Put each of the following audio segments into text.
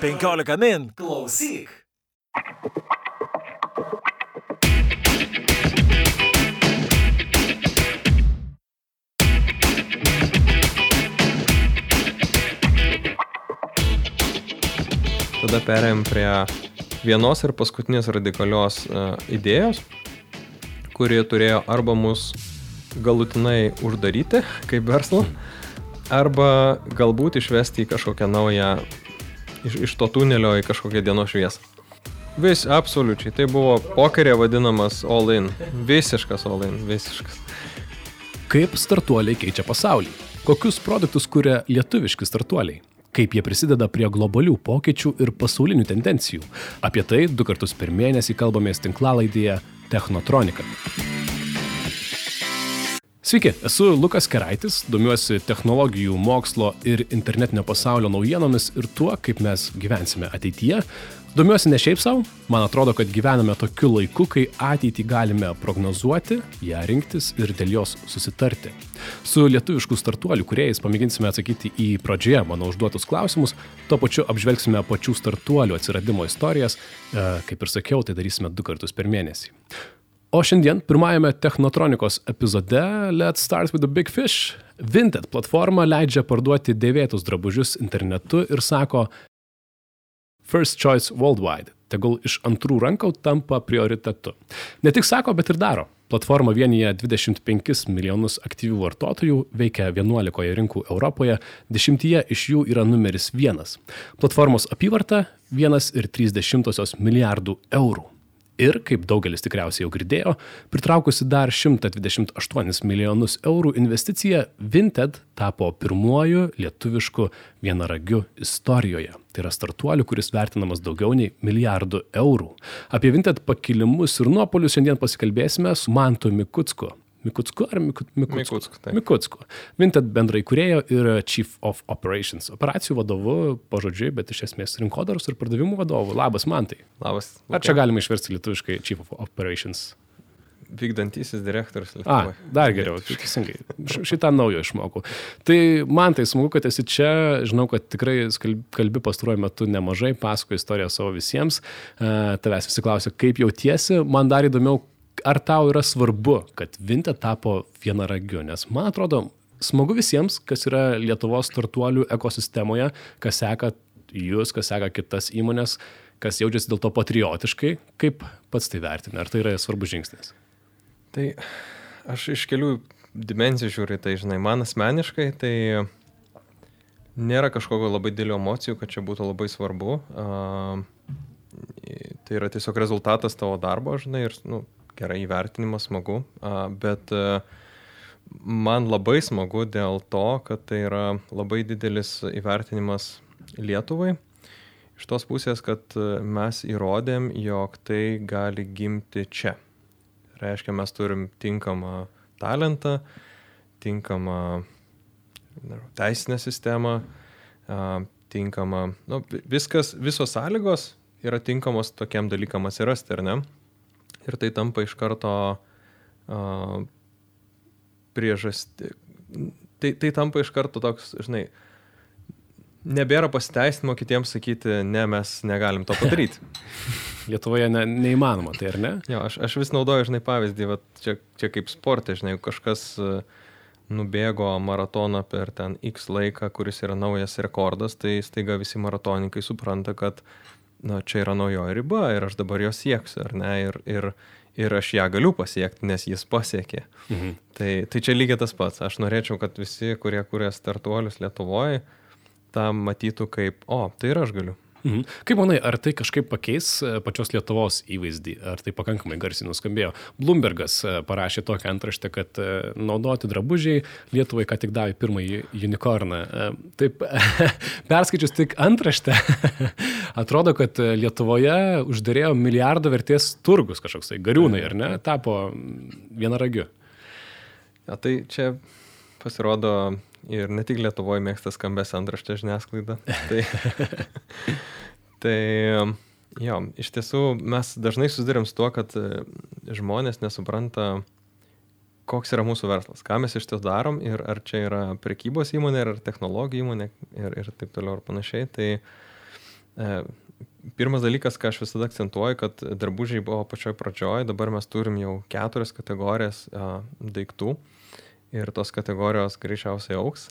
15 min klausyk. Tada perėjom prie vienos ir paskutinės radikalios uh, idėjos, kuri turėjo arba mus galutinai uždaryti kaip verslą, arba galbūt išvesti į kažkokią naują, iš, iš to tunelio į kažkokią dienos šviesą. Vis, absoliučiai, tai buvo pokerė vadinamas all in, visiškas all in, visiškas. Kaip startuoliai keičia pasaulį? Kokius produktus kuria lietuviški startuoliai? Kaip jie prisideda prie globalių pokyčių ir pasaulinių tendencijų? Apie tai du kartus per mėnesį kalbamės tinklalaidėje Technotronika. Sveiki, esu Lukas Keraitis, domiuosi technologijų, mokslo ir internetinio pasaulio naujienomis ir tuo, kaip mes gyvensime ateityje. Domiuosi ne šiaip savo, man atrodo, kad gyvename tokiu laiku, kai ateitį galime prognozuoti, ją rinktis ir dėl jos susitarti. Su lietuviškų startuolių kuriejais pamėginsime atsakyti į pradžioje mano užduotus klausimus, tuo pačiu apžvelgsime pačių startuolių atsiradimo istorijas, e, kaip ir sakiau, tai darysime du kartus per mėnesį. O šiandien pirmajame Technotronikos epizode Let's Start with the Big Fish. Vinted platforma leidžia parduoti dėvėtus drabužius internetu ir sako, First Choice Worldwide, tegul iš antrų rankų tampa prioritetu. Ne tik sako, bet ir daro. Platforma vienyje 25 milijonus aktyvių vartotojų, veikia 11 rinkų Europoje, 10 iš jų yra numeris 1. Platformos apyvarta 1,3 milijardų eurų ir, kaip daugelis tikriausiai jau girdėjo, pritraukusi dar 128 milijonus eurų investiciją, Vinted tapo pirmuoju lietuvišku vienaragiu istorijoje. Tai yra startuoliu, kuris vertinamas daugiau nei milijardų eurų. Apie Vinted pakilimus ir nuopolius šiandien pasikalbėsime su Mantu Mikutsku, Mikutsku ar Miku, Mikutsku? Mikutsku, taip. Mikutsku. Vinted bendrai kurėjo ir Chief of Operations. Operacijų vadovu, pažodžiui, bet iš esmės rinkodaros ir pardavimų vadovu. Labas, Mantai. Labas. Ar čia galima išversti lietuviškai Chief of Operations? Vykdantysis direktorius A, Lietuvoje. dar geriau, tai teisingai. Šitą naujo išmokau. Tai man tai smagu, kad esi čia. Žinau, kad tikrai kalbi pastaruoju metu nemažai, pasako istoriją savo visiems. E, Tavęs visi klausia, kaip jautiesi. Man dar įdomiau, ar tau yra svarbu, kad Vinted tapo vienaragiu. Nes man atrodo, smagu visiems, kas yra Lietuvos startuolių ekosistemoje, kas seka jūs, kas seka kitas įmonės, kas jaučiasi dėl to patriotiškai. Kaip pats tai vertina? Ar tai yra svarbus žingsnis? Tai aš iš kelių dimensijų žiūriu, tai žinai, man asmeniškai tai nėra kažkokio labai didelio emocijų, kad čia būtų labai svarbu. A, tai yra tiesiog rezultatas tavo darbo, žinai, ir, nu, gerai įvertinimas, smagu, bet a, man labai smagu dėl to, kad tai yra labai didelis įvertinimas Lietuvai. Iš tos pusės, kad a, mes įrodėm, jog tai gali gimti čia. Reiškia, mes turim tinkamą talentą, tinkamą teisinę sistemą, tinkamą, nu, vi- viskas, visos sąlygos yra tinkamos tokiam dalykam atsirasti, ar ne? Ir tai tampa iš karto a, priežasti. Tai, tai tampa iš karto toks, žinai, nebėra pasiteisinimo kitiems sakyti, ne, mes negalim to padaryti. Lietuvoje ne, neįmanoma, tai ar ne? Jo, aš, aš vis naudoju, žinai, pavyzdį, va, čia, čia kaip sportė, žinai, kažkas e, nubėgo maratoną per ten X laiką, kuris yra naujas rekordas, tai staiga visi maratonininkai supranta, kad, na, čia yra naujoji riba ir aš dabar jos sieksiu, ar ne, ir, ir, ir aš ją galiu pasiekti, nes jis pasiekė. Mhm. Tai, tai čia lygiai tas pats. Aš norėčiau, kad visi, kurie kuria startuolius Lietuvoje, tą matytų kaip, o, tai ir aš galiu. Mhm. Kaip manai, ar tai kažkaip pakeis e, pačios Lietuvos įvaizdį, ar tai pakankamai garsiai nuskambėjo? Bloombergas e, parašė tokią antraštę, kad e, naudoti drabužiai Lietuvai ką tik davė pirmąjį unikorną. Taip, perskaičius tik antraštę, atrodo, kad Lietuvoje uždarėjo milijardo vertės turgus kažkoks, tai gariūnai, ar ne, tapo vienaragiu. Ja, tai čia pasirodo ir ne tik Lietuvoje mėgsta skambės antraštė žiniasklaida. Tai, tai jo, iš tiesų mes dažnai susidurėm su tuo, kad e, žmonės nesupranta, koks yra mūsų verslas, ką mes iš tiesų darom ir ar čia yra prekybos įmonė, ar technologijų įmonė ir, ir taip toliau ir panašiai. Tai E, pirmas dalykas, ką aš visada akcentuoju, kad drabužiai buvo pačioj pradžioj, dabar mes turim jau keturias kategorijas a, daiktų ir tos kategorijos greičiausiai auks.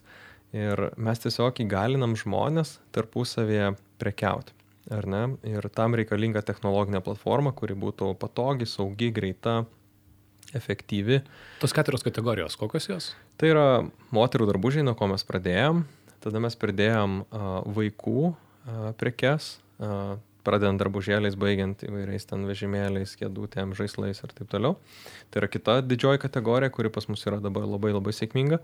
Ir mes tiesiog įgalinam žmonės tarpusavėje prekiauti. Ar ne? Ir tam reikalinga technologinė platforma, kuri būtų patogi, saugi, greita, efektyvi. Tos keturios kategorijos, kokios jos? Tai yra moterų drabužiai, nuo ko mes pradėjom. Tada mes pridėjom vaikų prekes, pradedant drabužėliais, baigiant įvairiais ten vežimėliais, kėdutėm, žaislais ir taip toliau. Tai yra kita didžioji kategorija, kuri pas mus yra dabar labai labai sėkminga.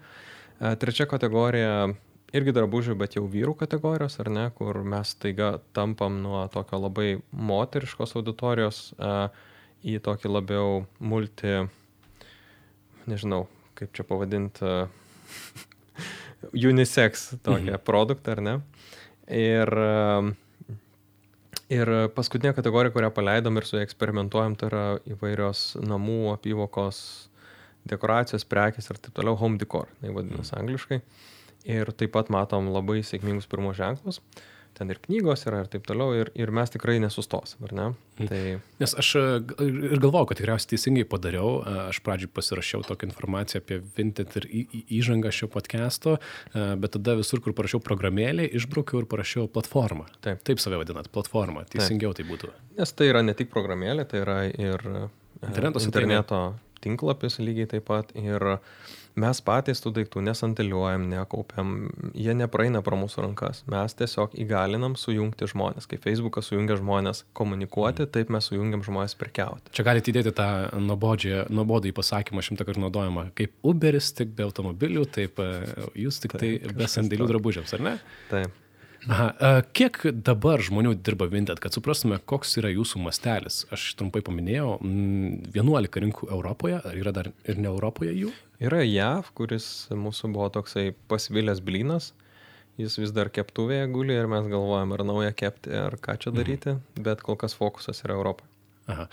A, trečia kategorija irgi drabužių, bet jau vyrų kategorijos, ar ne, kur mes taiga tampam nuo tokio labai moteriškos auditorijos a, į tokį labiau multi, nežinau, kaip čia pavadinti, unisex tokią mhm. produktą, ar ne. Ir, ir paskutinė kategorija, kurią paleidom ir su ją eksperimentuojam, tai yra įvairios namų apyvokos dekoracijos, prekės ir taip toliau, home decor, tai vadinasi angliškai. Ir taip pat matom labai sėkmingus pirmos ženklus. Uh, ten ir knygos yra ir taip toliau, ir, ir mes tikrai nesustosim, ar ne? Mhm. Tai... Nes aš e, ir galvoju, kad tikriausiai teisingai padariau, e, aš pradžiui pasirašiau tokią informaciją apie Vinted ir įžangą šio podcast'o, e, bet tada visur, kur parašiau programėlį, išbraukiau ir parašiau platformą. Taip, taip save vadinat, platformą, teisingiau taip. tai būtų. Nes tai yra ne tik programėlė, tai yra ir interneto, interneto tinklapis lygiai taip pat. Ir mes patys tų daiktų nesanteliuojam, nekaupiam, jie nepraeina pro mūsų rankas. Mes tiesiog įgalinam sujungti žmonės. Kaip Facebookas sujungia žmonės komunikuoti, mm. taip mes sujungiam žmonės prekiauti. Čia galite įdėti tą nuobodį pasakymą šimtą kartų naudojamą. Kaip Uberis tik be automobilių, taip e, jūs tik tai be sandėlių drabužiams, ar ne? Taip. Aha, kiek dabar žmonių dirba Vinted, kad suprastume, koks yra jūsų mastelis? Aš trumpai paminėjau, 11 mm, rinkų Europoje, ar yra dar ir ne Europoje jų? Yra JAV, kuris mūsų buvo toksai pasvilęs blinas, jis vis dar keptuvėje guli ir mes galvojam, ar naują kepti, ar ką čia mhm. daryti, mhm. bet kol kas fokusas yra Europoje. Aha.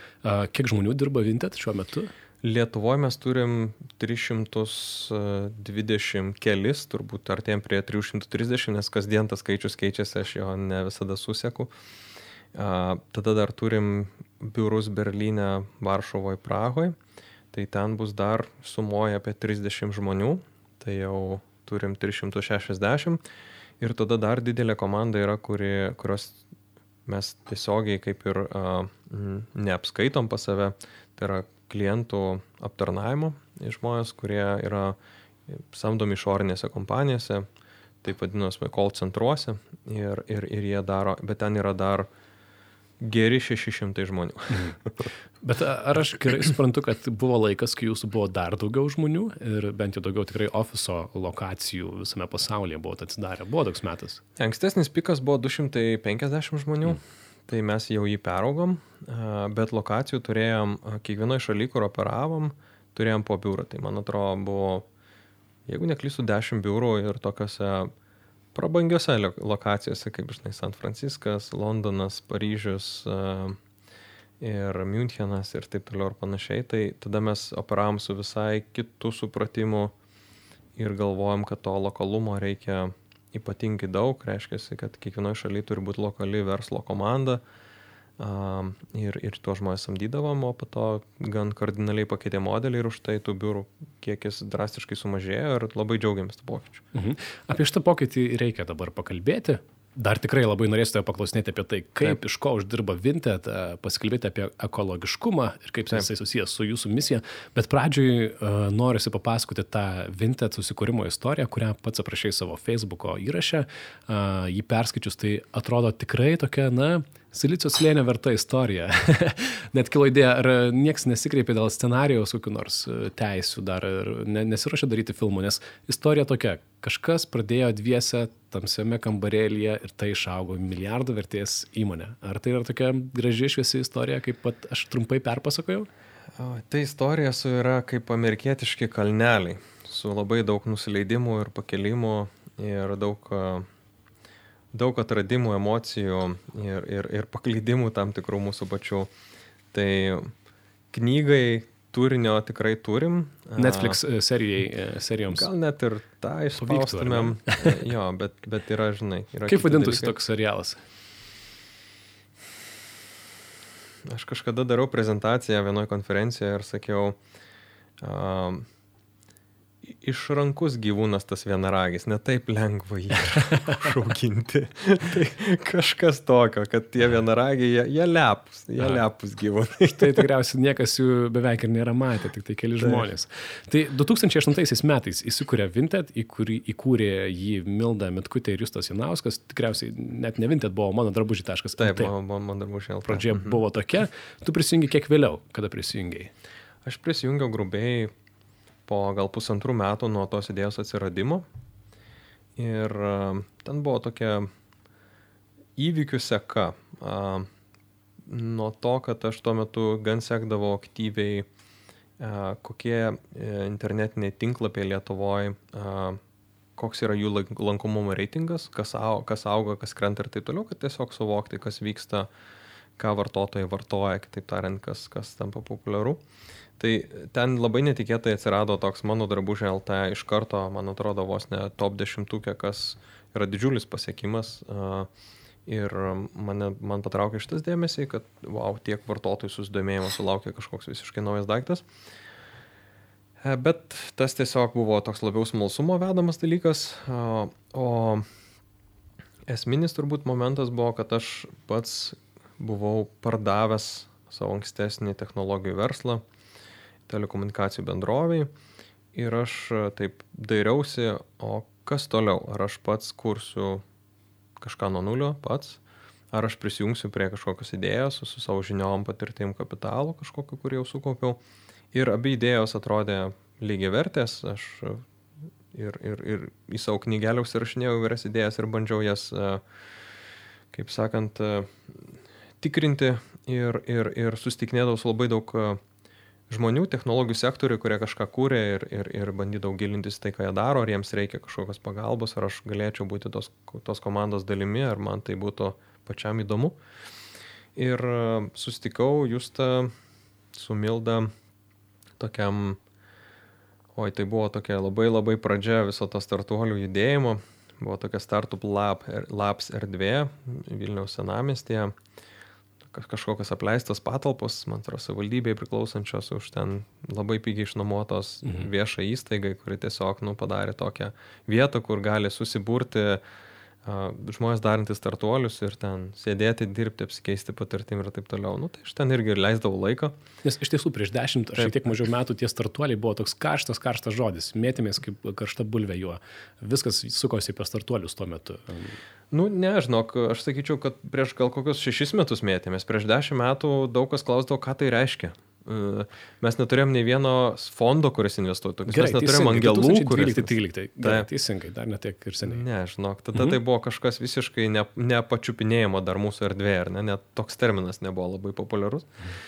Kiek žmonių dirba Vinted šiuo metu? Lietuvoje mes turim 320 kelis, turbūt artėjom prie 330, nes kasdien tas skaičius keičiasi, aš jo ne visada susieku. Tada dar turim biurus Berlyne, Varšuvoje, Prahoje. Tai ten bus dar sumoja apie 30 žmonių, tai jau turim 360. Ir tada dar didelė komanda yra, kuri, kurios mes tiesiogiai kaip ir uh, neapskaitom pas save. Tai yra klientų aptarnavimo žmonės, kurie yra samdomi išorinėse kompanijose, taip vadinasi, call centruose ir, ir, ir jie daro, bet ten yra dar geri 600 žmonių. Mhm. Bet ar aš gerai suprantu, kad buvo laikas, kai jūsų buvo dar daugiau žmonių ir bent jau daugiau tikrai ofiso lokacijų visame pasaulyje buvo atsidarę? Buvo toks metas? Ankstesnis pikas buvo 250 žmonių. Mm tai mes jau jį peraugom, bet lokacijų turėjom kiekvienoje šalyje, kur operavom, turėjom po biurą. Tai man atrodo buvo, jeigu neklysiu, 10 biurų ir tokiuose prabangiose lokacijose, kaip žinai, San Franciskas, Londonas, Paryžius ir Münchenas ir taip toliau ir panašiai. Tai tada mes operavom su visai kitų supratimu ir galvojom, kad to lokalumo reikia ypatingai daug, reiškia, kad kiekvienoje šalyje turi būti lokali verslo komanda um, ir, ir tuos žmonės samdydavom, o po to gan kardinaliai pakeitė modelį ir už tai tų biurų kiekis drastiškai sumažėjo ir labai džiaugiamės tą pokyčių. Mhm. Apie šitą pokytį reikia dabar pakalbėti. Dar tikrai labai norėsiu tave paklausinėti apie tai, kaip Taip. iš ko uždirba Vinted, pasikalbėti apie ekologiškumą ir kaip Taip. jisai susijęs su jūsų misija. Bet pradžioj uh, norisi papasakoti tą Vinted susikūrimo istoriją, kurią pats aprašai savo Facebook'o įrašę. Uh, jį perskaičius, tai atrodo tikrai tokia, na, Silicio slėnio verta istorija. Net kilo idėja, ar niekas nesikreipė dėl scenarijaus kokiu nors e, teisų dar ne, nesiuošia daryti filmų, nes istorija tokia, kažkas pradėjo dviese tamsiame kambarėlyje ir tai išaugo milijardų vertės įmonė. Ar tai yra tokia graži šviesi istorija, kaip pat aš trumpai perpasakojau? Tai istorija su yra kaip amerikietiški kalneliai, su labai daug nusileidimų ir pakelimų ir daug uh, daug atradimų, emocijų ir, ir, ir paklydimų tam tikrų mūsų pačių. Tai knygai turinio tikrai turim. Netflix e, serijai, e, serijoms. Gal net ir tą išspaustumėm. jo, bet, bet yra, žinai. Yra Kaip vadintųsi toks serialas? aš kažkada darau prezentaciją vienoje konferencijoje ir sakiau, um, išrankus gyvūnas tas vienaragis, ne taip lengva jį užauginti. tai kažkas tokio, kad tie vienaragiai, jie, jie lepus, jie lepus gyvūnai. tai tikriausiai niekas jų beveik ir nėra matę, tik tai keli žmonės. Tai 2008 metais įsikūrė Vinted, į kurį įkūrė jį Milda Mitkutė ir Justas Janauskas, tikriausiai net ne Vinted buvo mano drabužį.lt. Taip, mano, mano drabužį. Pradžioje mhm. buvo tokia, tu prisijungi kiek vėliau, kada prisijungiai? Aš prisijungiau grubiai po gal pusantrų metų nuo tos idėjos atsiradimo. Ir ten buvo tokia įvykių seka. Nuo to, kad aš tuo metu gan sekdavau aktyviai, kokie e, internetiniai tinklapiai Lietuvoje, koks yra jų lankomumo reitingas, kas auga, kas krenta ir taip toliau, kad tiesiog suvokti, kas vyksta, ką vartotojai vartoja, kitaip tariant, kas, kas tampa populiaru. Uh, Tai ten labai netikėtai atsirado toks mano drabužė LT iš karto, man atrodo, vos ne top dešimtukė, kas yra didžiulis pasiekimas. Ir mane, man patraukė šitas dėmesį, kad, wow, tiek vartotojų susidomėjimo sulaukė kažkoks visiškai naujas daiktas. E, bet tas tiesiog buvo toks labiau smalsumo vedamas dalykas. O esminis turbūt momentas buvo, kad aš pats buvau pardavęs savo ankstesnį technologijų verslą telekomunikacijų bendroviai ir aš e, taip dairiausi, o kas toliau, ar aš pats kursiu kažką nuo nulio pats, ar aš prisijungsiu prie kažkokios idėjos su, su savo žiniom, patirtim, kapitalu kažkokiu, kurį jau sukaupiau. Ir abi idėjos atrodė lygiai vertės, aš e, ir, ir, ir į savo knygelę užsirašinėjau įvairias idėjas ir bandžiau jas, e, kaip sakant, tikrinti ir, ir, ir sustiknėdavau su labai daug žmonių technologijų sektoriui, kurie kažką kūrė ir, ir, ir bandydavau gilintis tai, ką jie daro, ar jiems reikia kažkokios pagalbos, ar aš galėčiau būti tos, tos komandos dalimi, ar man tai būtų pačiam įdomu. Ir e, sustikau Justą su Milda tokiam, oi tai buvo tokia labai labai pradžia viso to startuolių judėjimo, buvo tokia Startup Lab, Labs erdvė Vilniaus senamestėje kažkokios apleistos patalpos, man atrodo, savivaldybei priklausančios už ten labai pigiai išnuomotos mhm. viešą įstaigai, kuri tiesiog nu, padarė tokią vietą, kur gali susiburti uh, žmonės darantys startuolius ir ten sėdėti, dirbti, apsikeisti patirtim ir taip toliau. Nu, tai aš ten irgi leisdavau laiką. Nes iš tiesų prieš dešimt ar šiek tiek mažiau metų tie startuoliai buvo toks karštas, karštas žodis. Mėtėmės kaip karšta bulvė juo. Viskas sukosi apie startuolius tuo metu. Nu, ne, žinok, aš sakyčiau, kad prieš gal kokius šešis metus mėtėmės, prieš dešimt metų daug kas klausdavo, ką tai reiškia. Mes neturėjom nei vieno fondo, kuris investuotų. Mes neturėjom angelų, kuris... 13, tai teisingai, dar netiek ir seniai. Ne, žinok, tada mhm. tai buvo kažkas visiškai ne, nepačiupinėjimo dar mūsų erdvėje, ar ne, net toks terminas nebuvo labai populiarus. Mhm.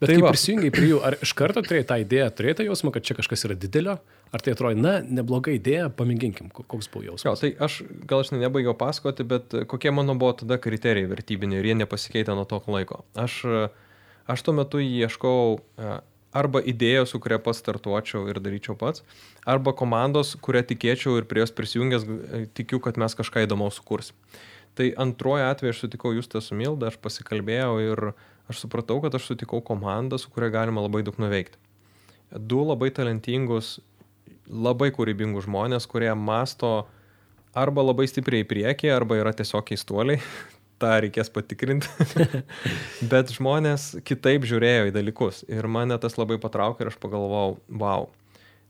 Bet tai kai prisijungiai prie jų, ar iš karto turėjai tą idėją, turėjai tą jausmą, kad čia kažkas yra didelio, ar tai atrodo, na, nebloga idėja, pamėginkim, koks buvo jausmas? Jo, tai aš gal aš nebaigiau pasakoti, bet kokie mano buvo tada kriterijai vertybiniai ir jie nepasikeitė nuo to laiko. Aš, aš tuo metu ieškau e, arba idėjos, su kuria pats startuočiau ir daryčiau pats, arba komandos, kurią tikėčiau ir prie jos prisijungęs e, tikiu, kad mes kažką įdomaus sukursim. Tai antroji atveju aš sutikau Justą su Milda, aš pasikalbėjau ir aš supratau, kad aš sutikau komandą, su kuria galima labai daug nuveikti. Du labai talentingus, labai kūrybingus žmonės, kurie masto arba labai stipriai į priekį, arba yra tiesiog keistuoliai. Ta reikės patikrinti. Bet žmonės kitaip žiūrėjo į dalykus. Ir mane tas labai patraukė ir aš pagalvojau, wow,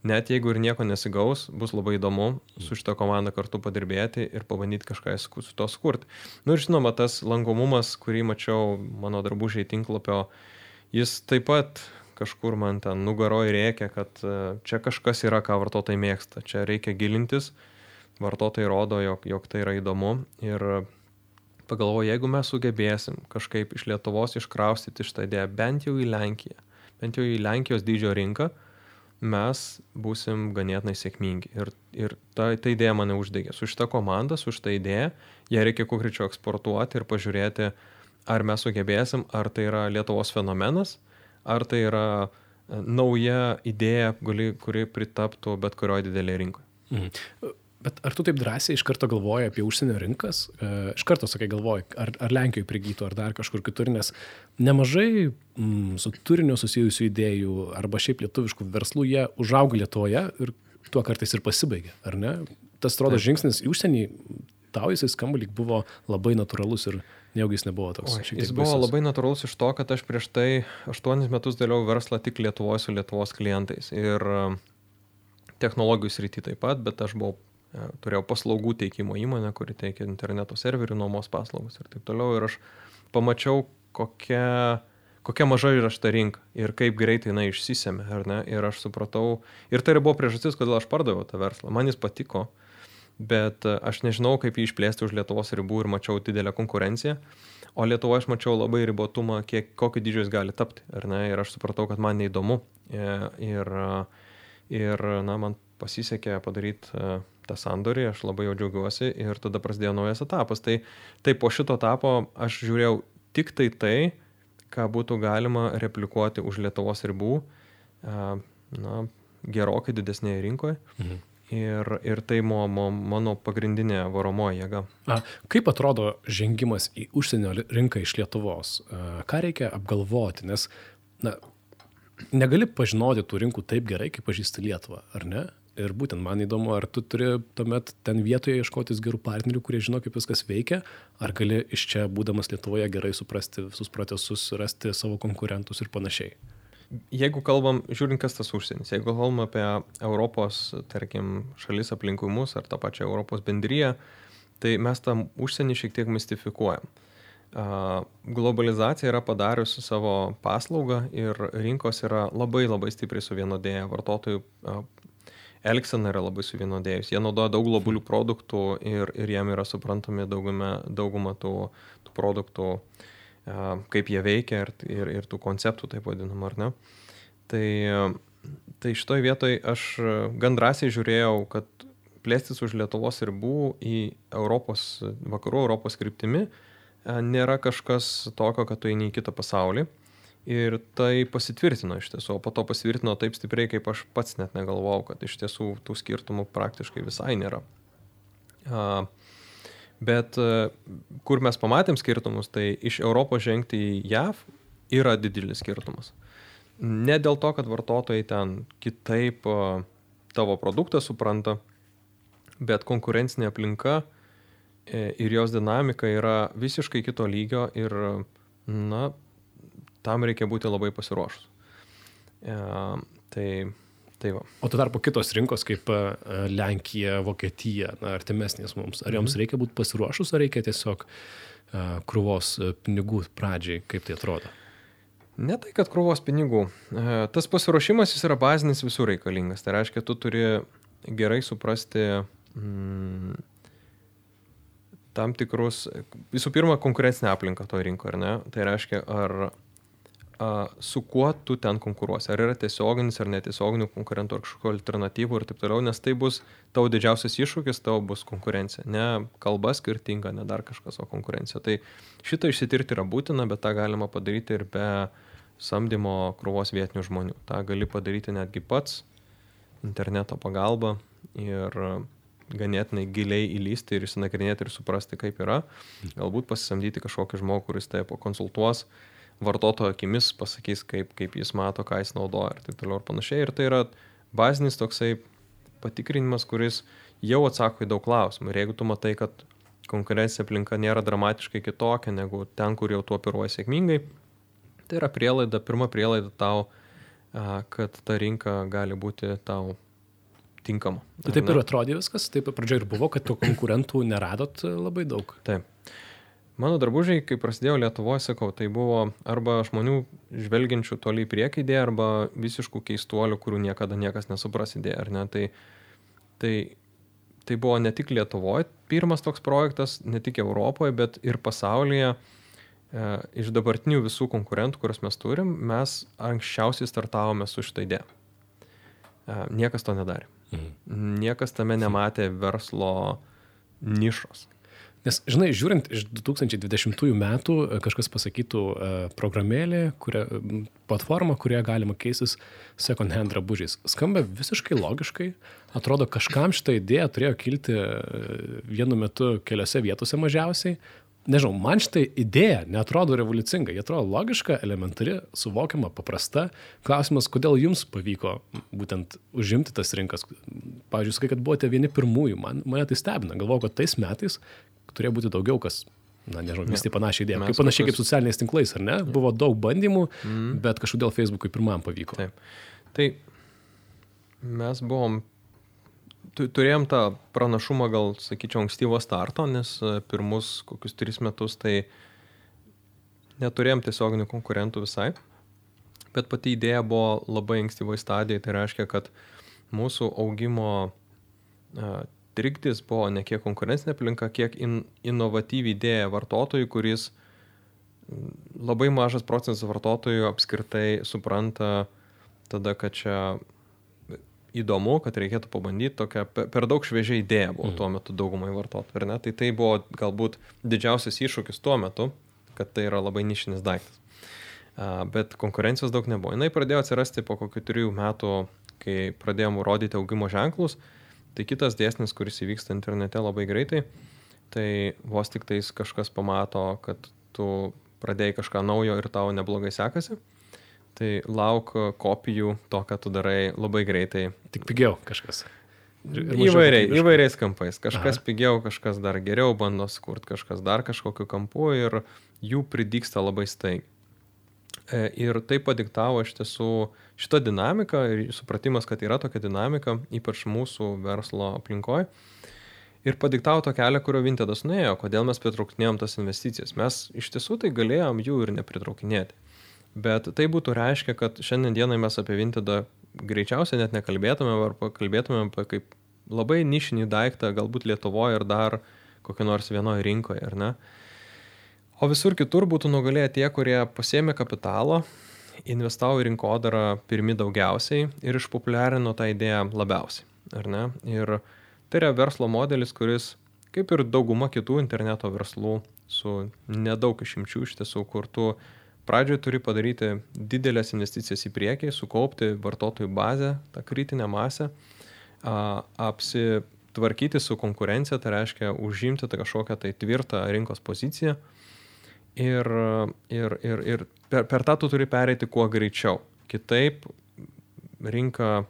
net jeigu ir nieko nesigaus, bus labai įdomu su šitą komandą kartu padirbėti ir pabandyti kažką su to skurti. Na nu, ir žinoma, tas lankomumas, kurį mačiau mano darbužiai tinklapio, jis taip pat kažkur man ten nugaroje rėkia, kad e, čia kažkas yra, ką vartotojai mėgsta, čia reikia gilintis, vartotojai rodo, jog, jog tai yra įdomu ir pagalvoju, jeigu mes sugebėsim kažkaip iš Lietuvos iškraustyti šitą idėją bent jau į Lenkiją, bent jau į Lenkijos dydžio rinką, mes būsim ganėtinai sėkmingi. Ir, ir ta, ta idėja mane uždegė. Su šita komanda, su šita idėja, ją reikia kuo greičiau eksportuoti ir pažiūrėti, ar mes sugebėsim, ar tai yra Lietuvos fenomenas, ar tai yra e, nauja idėja, kuri pritaptų bet kurioje didelėje rinkoje. Mhm. Bet ar tu taip drąsiai iš karto galvoji apie užsienio rinkas? E, iš karto sakai galvoji, ar, ar Lenkijoje prigytų, ar dar kažkur kitur, nes nemažai mm, su turiniu susijusių idėjų arba šiaip lietuviškų verslų jie užauga Lietuvoje ir tuo kartais ir pasibaigia, ar ne? Tas atrodo žingsnis į užsienį, tau jisai skamba lyg buvo labai natūralus ir nejaugi jis nebuvo toks. O, jis buvo baisus. labai natūralus iš to, kad aš prieš tai 8 metus dėliau verslą tik Lietuvoje su Lietuvos klientais. Ir technologijų srity taip pat, bet aš buvau E, turėjau paslaugų teikimo įmonę, kuri teikia interneto serverių nuomos paslaugas ir taip toliau. Ir aš pamačiau, kokia, kokia maža yra šita rinka ir kaip greitai jinai išsisėmė, ar ne. Ir aš supratau, ir tai buvo priežastis, kodėl aš pardaviau tą verslą. Man jis patiko, bet aš nežinau, kaip jį išplėsti už Lietuvos ribų ir mačiau didelę konkurenciją. O Lietuvoje aš mačiau labai ribotumą, kiek, kokio dydžio jis gali tapti, ar ne. Ir aš supratau, kad man neįdomu. E, ir, ir na, man pasisekė padaryti tą sandorį, aš labai jau džiaugiuosi ir tada prasidėjo naujas etapas. Tai, tai po šito etapo aš žiūrėjau tik tai tai, ką būtų galima replikuoti už Lietuvos ribų, na, gerokai didesnėje rinkoje. Mhm. Ir, ir tai mo, mo, mano pagrindinė varomoji jėga. A, kaip atrodo žengimas į užsienio rinką iš Lietuvos? A, ką reikia apgalvoti? Nes na, negali pažinoti tų rinkų taip gerai, kaip pažįsti Lietuvą, ar ne? Ir būtent man įdomu, ar tu turi tuomet ten vietoje ieškotis gerų partnerių, kurie žino, kaip viskas veikia, ar gali iš čia, būdamas Lietuvoje, gerai suprasti visus procesus, rasti savo konkurentus ir panašiai. Jeigu kalbam, žiūrint, kas tas užsienis, jeigu kalbam apie Europos, tarkim, šalis aplinkui mus ar tą pačią Europos bendryją, tai mes tam užsienį šiek tiek mistifikuojam. Globalizacija yra padariusi savo paslaugą ir rinkos yra labai labai stipriai suvienodėję, vartotojų elgsena yra labai suvienodėjus. Jie naudoja daug globalių produktų ir, ir jiem yra suprantami dauguma, dauguma tų, tų produktų, kaip jie veikia ir, ir, ir tų konceptų, taip vadinam, ar ne. Tai, tai šitoj vietoj aš gan drąsiai žiūrėjau, kad plėstis už Lietuvos ribų į Europos, vakarų Europos kryptimi nėra kažkas tokio, kad tu eini į kitą pasaulį. Ir tai pasitvirtino iš tiesų, o po to pasitvirtino taip stipriai, kaip aš pats net negalvojau, kad iš tiesų tų skirtumų praktiškai visai nėra. Bet a, kur mes pamatėm skirtumus, tai iš Europos žengti į JAV yra didelis skirtumas. Ne dėl to, kad vartotojai ten kitaip a, tavo produktą supranta, bet konkurencinė aplinka e, ir jos dinamika yra visiškai kito lygio ir, na, tam reikia būti labai pasiruošus. E, tai, tai va. O tu tarpu kitos rinkos kaip e, Lenkija, Vokietija, na, artimesnės mums, ar joms mhm. reikia būti pasiruošus, ar reikia tiesiog e, krūvos e, pinigų pradžiai, kaip tai atrodo? Ne tai, kad krūvos pinigų. Tas pasiruošimas jis yra bazinis visur reikalingas. Tai reiškia, tu turi gerai suprasti mm, tam tikrus, visų pirma, konkurencinę aplinką to rinko, ar ne? Tai reiškia, ar su kuo tu ten konkuruosi. Ar yra tiesioginis ar netiesioginių konkurentų, ar kažkokių alternatyvų ir taip toliau, nes tai bus tavo didžiausias iššūkis, tavo bus konkurencija. Ne kalba skirtinga, ne dar kažkas, o konkurencija. Tai šitą išsitirti yra būtina, bet tą galima padaryti ir be samdymo krūvos vietinių žmonių. Ta gali padaryti netgi pats interneto pagalba ir ganėtinai giliai įlysti ir įsinagrinėti ir suprasti, kaip yra. Galbūt pasisamdyti kažkokį žmogų, kuris tai pakonsultuos, vartotojo akimis pasakys, kaip, kaip jis mato, ką jis naudoja ir taip toliau ir panašiai. Ir tai yra bazinis toksai patikrinimas, kuris jau atsako į daug klausimų. Ir jeigu tu matai, kad konkurencija aplinka nėra dramatiškai kitokia negu ten, kur jau tu operuoji sėkmingai, tai yra prielaida, pirma prielaida tau, kad ta rinka gali būti tau tinkama. Tai taip ir atrodė viskas, taip pradžioje ir buvo, kad tų konkurentų neradot labai daug. Taip. Mano drabužiai, kai prasidėjo Lietuvoje, sakau, tai buvo arba žmonių žvelgiančių toliai priekį idėja, arba visiškų keistuolių, kurių niekada niekas nesupras idėja, ar ne? Tai, tai, tai buvo ne tik Lietuvoje pirmas toks projektas, ne tik Europoje, bet ir pasaulyje. E, iš dabartinių visų konkurentų, kuriuos mes turim, mes anksčiausiai startavome su šitą idėją. E, niekas to nedarė. Mhm. Niekas tame nematė verslo nišos. Nes, žinai, žiūrint iš 2020 metų, e, kažkas pasakytų e, programėlė, kuria, platforma, kurioje galima keistis second hand drabužiais. Skamba visiškai logiškai, atrodo, kažkam šitą idėją turėjo kilti e, vienu metu keliose vietose mažiausiai. Nežinau, man šitą idėją netrodo revoliucinga, jie atrodo logiška, elementari, suvokiama, paprasta. Klausimas, kodėl jums pavyko būtent užimti tas rinkas. Pavyzdžiui, sakai, kad buvote vieni pirmųjų, man, mane tai stebina. Galvoju, kad tais metais turėjo būti daugiau, kas, na nežinau, vis tai panašiai idėja. Kaip panašiai kaip socialiniais tinklais, ar ne? Buvo daug bandymų, mm. bet kažkodėl Facebook'ui pirmam pavyko. Taip. Tai mes buvom, turėjom tą pranašumą gal, sakyčiau, ankstyvo starto, nes e, pirmus kokius tris metus tai neturėjom tiesioginių konkurentų visai. Bet pati idėja buvo labai ankstyvoje stadijoje, tai reiškia, kad mūsų augimo e, trikdis buvo ne kiek konkurencinė aplinka, kiek in, inovatyvi idėja vartotojui, kuris labai mažas procentas vartotojų apskritai supranta tada, kad čia įdomu, kad reikėtų pabandyti tokią per daug šviežią idėją buvo mhm. tuo metu daugumai vartotojų, ar ne? Tai tai buvo galbūt didžiausias iššūkis tuo metu, kad tai yra labai nišinis daiktas. Bet konkurencijos daug nebuvo. Jis pradėjo atsirasti po kokių trijų metų, kai pradėjom rodyti augimo ženklus, Tai kitas dėsnis, kuris įvyksta internete labai greitai, tai vos tik tais kažkas pamato, kad tu pradėjai kažką naujo ir tau neblogai sekasi, tai lauk kopijų to, ką tu darai labai greitai. Tik pigiau kažkas. Įvairiai, įvairiais kampais. Kažkas Aha. pigiau, kažkas dar geriau bando skurti, kažkas dar kažkokiu kampu ir jų pridyksta labai staigiai. E, ir tai padiktavo iš tiesų šitą dinamiką ir supratimas, kad yra tokia dinamika, ypač mūsų verslo aplinkoje. Ir padiktavo tą kelią, kurio Vintedas nuėjo, kodėl mes pritraukinėjom tas investicijas. Mes iš tiesų tai galėjom jų ir nepritraukinėti. Bet tai būtų reiškia, kad šiandien dienai mes apie Vintedą greičiausiai net nekalbėtumėm ar kalbėtumėm apie kaip labai nišinį daiktą, galbūt Lietuvoje ir dar kokio nors vienoje rinkoje, ar ne? O visur kitur būtų nugalėję tie, kurie pasėmė kapitalo, investavo į rinkodarą pirmi daugiausiai ir išpopuliarino tą idėją labiausiai. Ar ne? Ir tai yra verslo modelis, kuris, kaip ir dauguma kitų interneto verslų, su nedaug išimčių iš tiesų, kur tu pradžioje turi padaryti didelės investicijas į priekį, sukaupti vartotojų bazę, tą kritinę masę, apsitvarkyti su konkurencija, tai reiškia užimti tą kažkokią tai tvirtą rinkos poziciją Ir, ir, ir, ir per, per tą tu turi pereiti kuo greičiau. Kitaip rinka,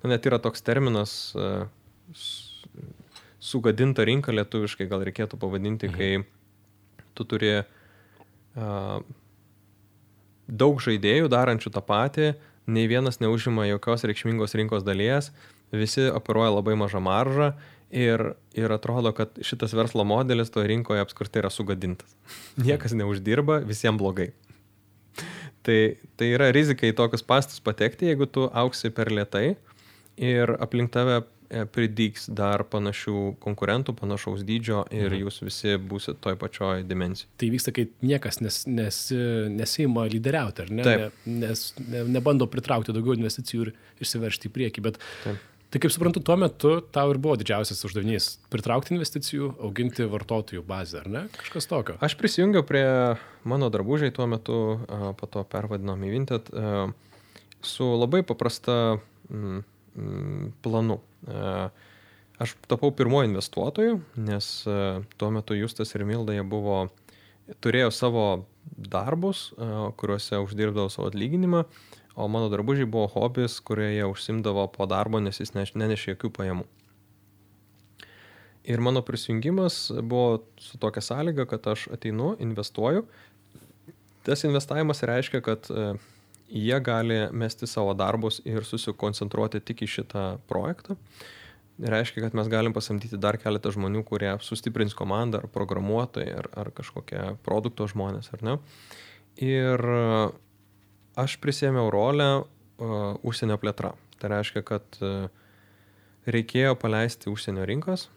nu, net yra toks terminas, uh, sugadinta rinka lietuviškai gal reikėtų pavadinti, mhm. kai tu turi uh, daug žaidėjų darančių tą patį, nei vienas neužima jokios reikšmingos rinkos dalies, visi operuoja labai mažą maržą Ir, ir atrodo, kad šitas verslo modelis toje rinkoje apskritai yra sugadintas. Niekas neuždirba, visiems blogai. Tai, tai yra rizika į tokius pastus patekti, jeigu tu auksi per lietai ir aplink tave e, pridyks dar panašių konkurentų, panašaus dydžio ir mhm. jūs visi būsit toj pačioj dimensijoje. Tai vyksta, kai niekas nes, nes, nesima lyderiauti, ar ne? Taip. ne nes ne, nebando pritraukti daugiau investicijų ir išsiveršti į priekį, bet Taip. Tai kaip suprantu, tuo metu tau ir buvo didžiausias uždavinys - pritraukti investicijų, auginti vartotojų bazę, ar ne? Kažkas tokio. Aš prisijungiau prie mano drabužiai tuo metu, po to pervadinom į Vinted, su labai paprasta mm, mm, planu. Aš tapau pirmoju investuotoju, nes tuo metu Justas ir Milda jie buvo, turėjo savo darbus, kuriuose uždirbdavo savo atlyginimą o mano drabužiai buvo hobis, kurioje jie užsimdavo po darbo, nes jis nenešė jokių pajamų. Ir mano prisijungimas buvo su tokia sąlyga, kad aš ateinu, investuoju. Tas investavimas reiškia, kad e, jie gali mesti savo darbus ir susikoncentruoti tik į šitą projektą. Reiškia, kad mes galim pasamdyti dar keletą žmonių, kurie sustiprins komandą, ar programuotojai, ar, ar kažkokie produkto žmonės, ar ne. Ir aš prisėmiau rolę uh, užsienio plėtra. Tai reiškia, kad uh, reikėjo paleisti užsienio rinkas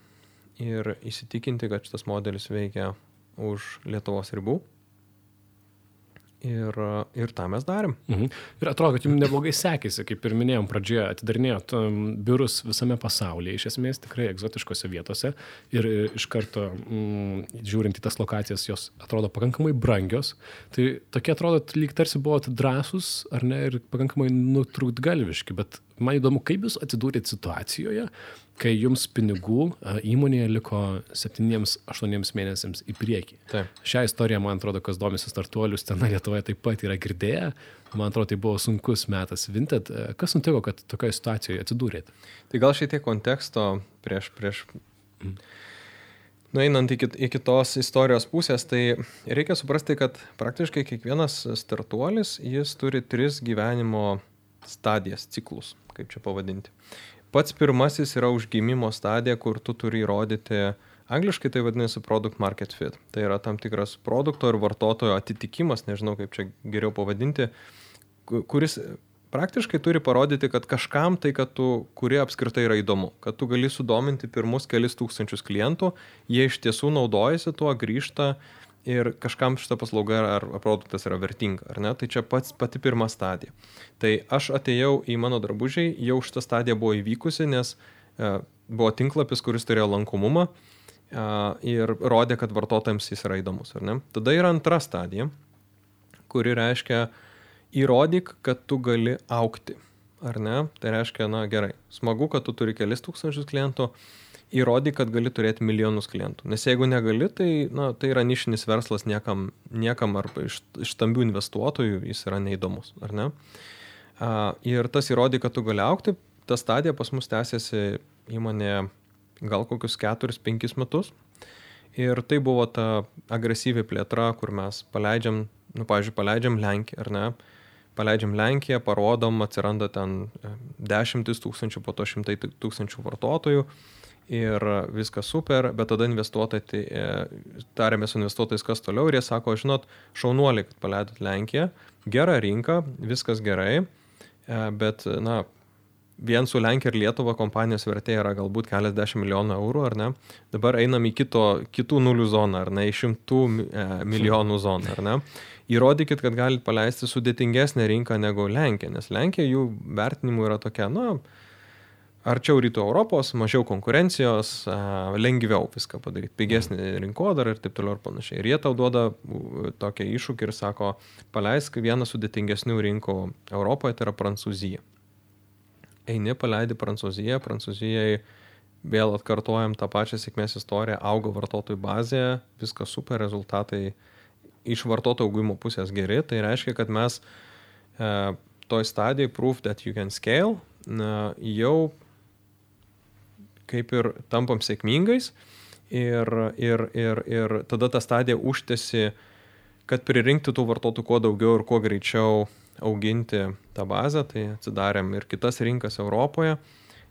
ir įsitikinti, kad šitas modelis veikia už Lietuvos ribų. Ir, ir tą mes darėm. Mhm. Ir atrodo, kad jums neblogai sekėsi, kaip ir minėjom pradžioje, atidarinėjot um, biurus visame pasaulyje, iš esmės tikrai egzotiškose vietose. Ir iš karto, mm, žiūrint į tas lokacijas, jos atrodo pakankamai brangios. Tai tokie atrodo, lyg tarsi buvote drąsus, ar ne, ir pakankamai nutrūktgalviški. Bet man įdomu, kaip jūs atsidūrėt situacijoje, kai jums pinigų įmonėje liko 7-8 mėnesiams į priekį. Taip. Šią istoriją, man atrodo, kas domisi startuolius, ten Lietuvoje taip pat yra girdėję. Man atrodo, tai buvo sunkus metas. Vinted, kas nutiko, kad tokioje situacijoje atsidūrėte? Tai gal šiek tiek konteksto prieš, prieš mm. nueinant iki, iki tos istorijos pusės, tai reikia suprasti, kad praktiškai kiekvienas startuolis, jis turi tris gyvenimo stadijas, ciklus, kaip čia pavadinti. Pats pirmasis yra užgimimo stadija, kur tu turi įrodyti, angliškai tai vadinasi product market fit. Tai yra tam tikras produkto ir vartotojo atitikimas, nežinau kaip čia geriau pavadinti, kuris praktiškai turi parodyti, kad kažkam tai, kad tu, kurie apskritai yra įdomu, kad tu gali sudominti pirmus kelis tūkstančius klientų, jie iš tiesų naudojasi tuo, grįžta ir kažkam šita paslauga ar produktas yra vertinga, ar ne? Tai čia pats pati pirma stadija. Tai aš atėjau į mano drabužiai, jau šita stadija buvo įvykusi, nes e, buvo tinklapis, kuris turėjo lankomumą e, ir rodė, kad vartotojams jis yra įdomus, ar ne? Tada yra antra stadija, kuri reiškia įrodyk, kad tu gali aukti, ar ne? Tai reiškia, na gerai, smagu, kad tu turi kelis tūkstančius klientų, įrodyk, kad gali turėti milijonus klientų. Nes jeigu negali, tai, na, tai yra nišinis verslas niekam, niekam arba iš, iš stambių investuotojų jis yra neįdomus, ar ne? A, ir tas įrodyk, kad tu gali aukti, ta stadija pas mus tęsiasi įmonė gal kokius 4-5 metus. Ir tai buvo ta agresyvi plėtra, kur mes paleidžiam, nu, pavyzdžiui, paleidžiam Lenkiją, ar ne? Paleidžiam Lenkiją, parodom, atsiranda ten e, dešimtis tūkstančių, po to šimtai tūkstančių vartotojų ir viskas super, bet tada investuotojai, tai, e, tarėmės su investuotojais, kas toliau ir jie sako, žinot, šaunuoliai, kad paleidot Lenkiją, gera rinka, viskas gerai, e, bet, na, vien su Lenkija ir Lietuva kompanijos vertė yra galbūt keliasdešimt milijonų eurų, ar ne? Dabar einam į kito, kitų nulių zoną, ar ne, į šimtų e, milijonų zoną, ar ne? Įrodykit, kad galite paleisti sudėtingesnę rinką negu Lenkija, nes Lenkija jų vertinimu yra tokia, na, arčiau rytų Europos, mažiau konkurencijos, lengviau viską padaryti, pigesnį rinkodarą ir taip toliau ir panašiai. Ir jie tau duoda tokią iššūkį ir sako, paleisk vieną sudėtingesnių rinkų Europoje, tai yra Prancūzija. Eini, paleidi Prancūziją, Prancūzijai vėl atkartojam tą pačią sėkmės istoriją, auga vartotojų bazė, viskas super, rezultatai iš vartotojų augimo pusės geri, tai reiškia, kad mes e, toj stadijai proof that you can scale na, jau kaip ir tampam sėkmingais ir, ir, ir, ir tada ta stadija užtesi, kad pririnkti tų vartotojų kuo daugiau ir kuo greičiau auginti tą bazę, tai atsidarėm ir kitas rinkas Europoje.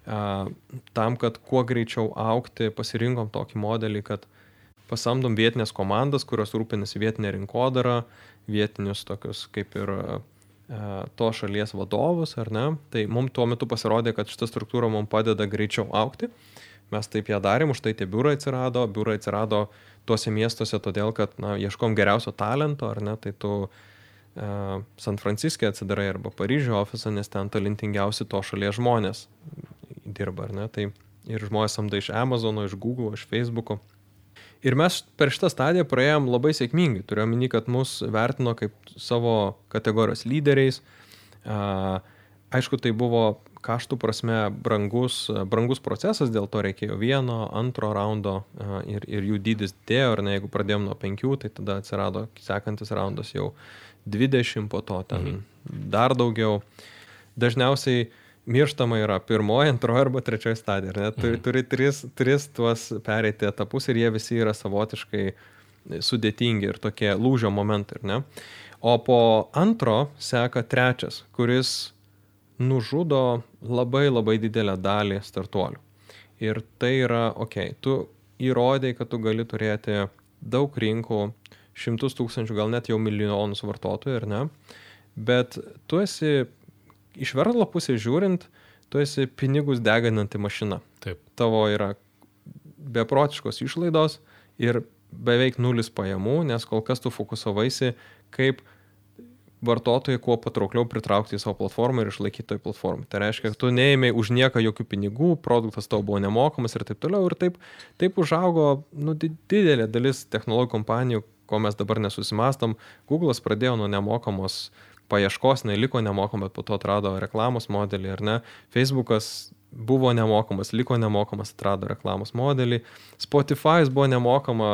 Tam, kad kuo greičiau aukti, pasirinkom tokį modelį, kad pasamdom vietinės komandas, kurios rūpinasi vietinė rinkodara, vietinius tokius kaip ir to šalies vadovus, ar ne? Tai mums tuo metu pasirodė, kad šita struktūra mums padeda greičiau aukti. Mes taip ją darėm, už tai tie biurai atsirado. Biurai atsirado tuose miestuose todėl, kad, na, ieškom geriausio talento, ar ne? Tai tu uh, San Franciske atsidarai arba Paryžiuje ofisą, nes ten talentingiausi to šalies žmonės dirba, ar ne? Tai ir žmonės samda iš Amazono, iš Google, iš Facebook'o. Ir mes per šitą stadiją praėjom labai sėkmingai. Turiu omeny, kad mus vertino kaip savo kategorijos lyderiais. Aišku, tai buvo kaštų prasme brangus, brangus procesas, dėl to reikėjo vieno, antro raundo ir, ir jų dydis dėjo, ar ne, jeigu pradėjom nuo penkių, tai tada atsirado sekantis raundas jau 20, po to ten mhm. dar daugiau. Dažniausiai mirštama yra pirmoji, antroji arba trečioji stadija. Ne? Turi, mhm. turi tris, tris tuos pereiti etapus ir jie visi yra savotiškai sudėtingi ir tokie lūžio momentai. Ne? O po antro seka trečias, kuris nužudo labai labai didelę dalį startuolių. Ir tai yra, okei, okay, tu įrodai, kad tu gali turėti daug rinkų, šimtus tūkstančių, gal net jau milijonus vartotojų, ar ne? Bet tu esi iš verslo pusės žiūrint, tu esi pinigus degananti mašina. Taip. Tavo yra beprotiškos išlaidos ir beveik nulis pajamų, nes kol kas tu fokusavaisi, kaip vartotojai kuo patraukliau pritraukti į savo platformą ir išlaikyti toj platformai. Tai reiškia, kad tu neėmėjai už nieką jokių pinigų, produktas tau buvo nemokamas ir taip toliau. Ir taip, taip užaugo nu, didelė dalis technologijų kompanijų, ko mes dabar nesusimastom. Google'as pradėjo nuo nemokamos paieškos, neliko nemokama, bet po to atrado reklamos modelį, ar ne? Facebook'as buvo nemokamas, liko nemokamas, atrado reklamos modelį. Spotify'as buvo nemokama,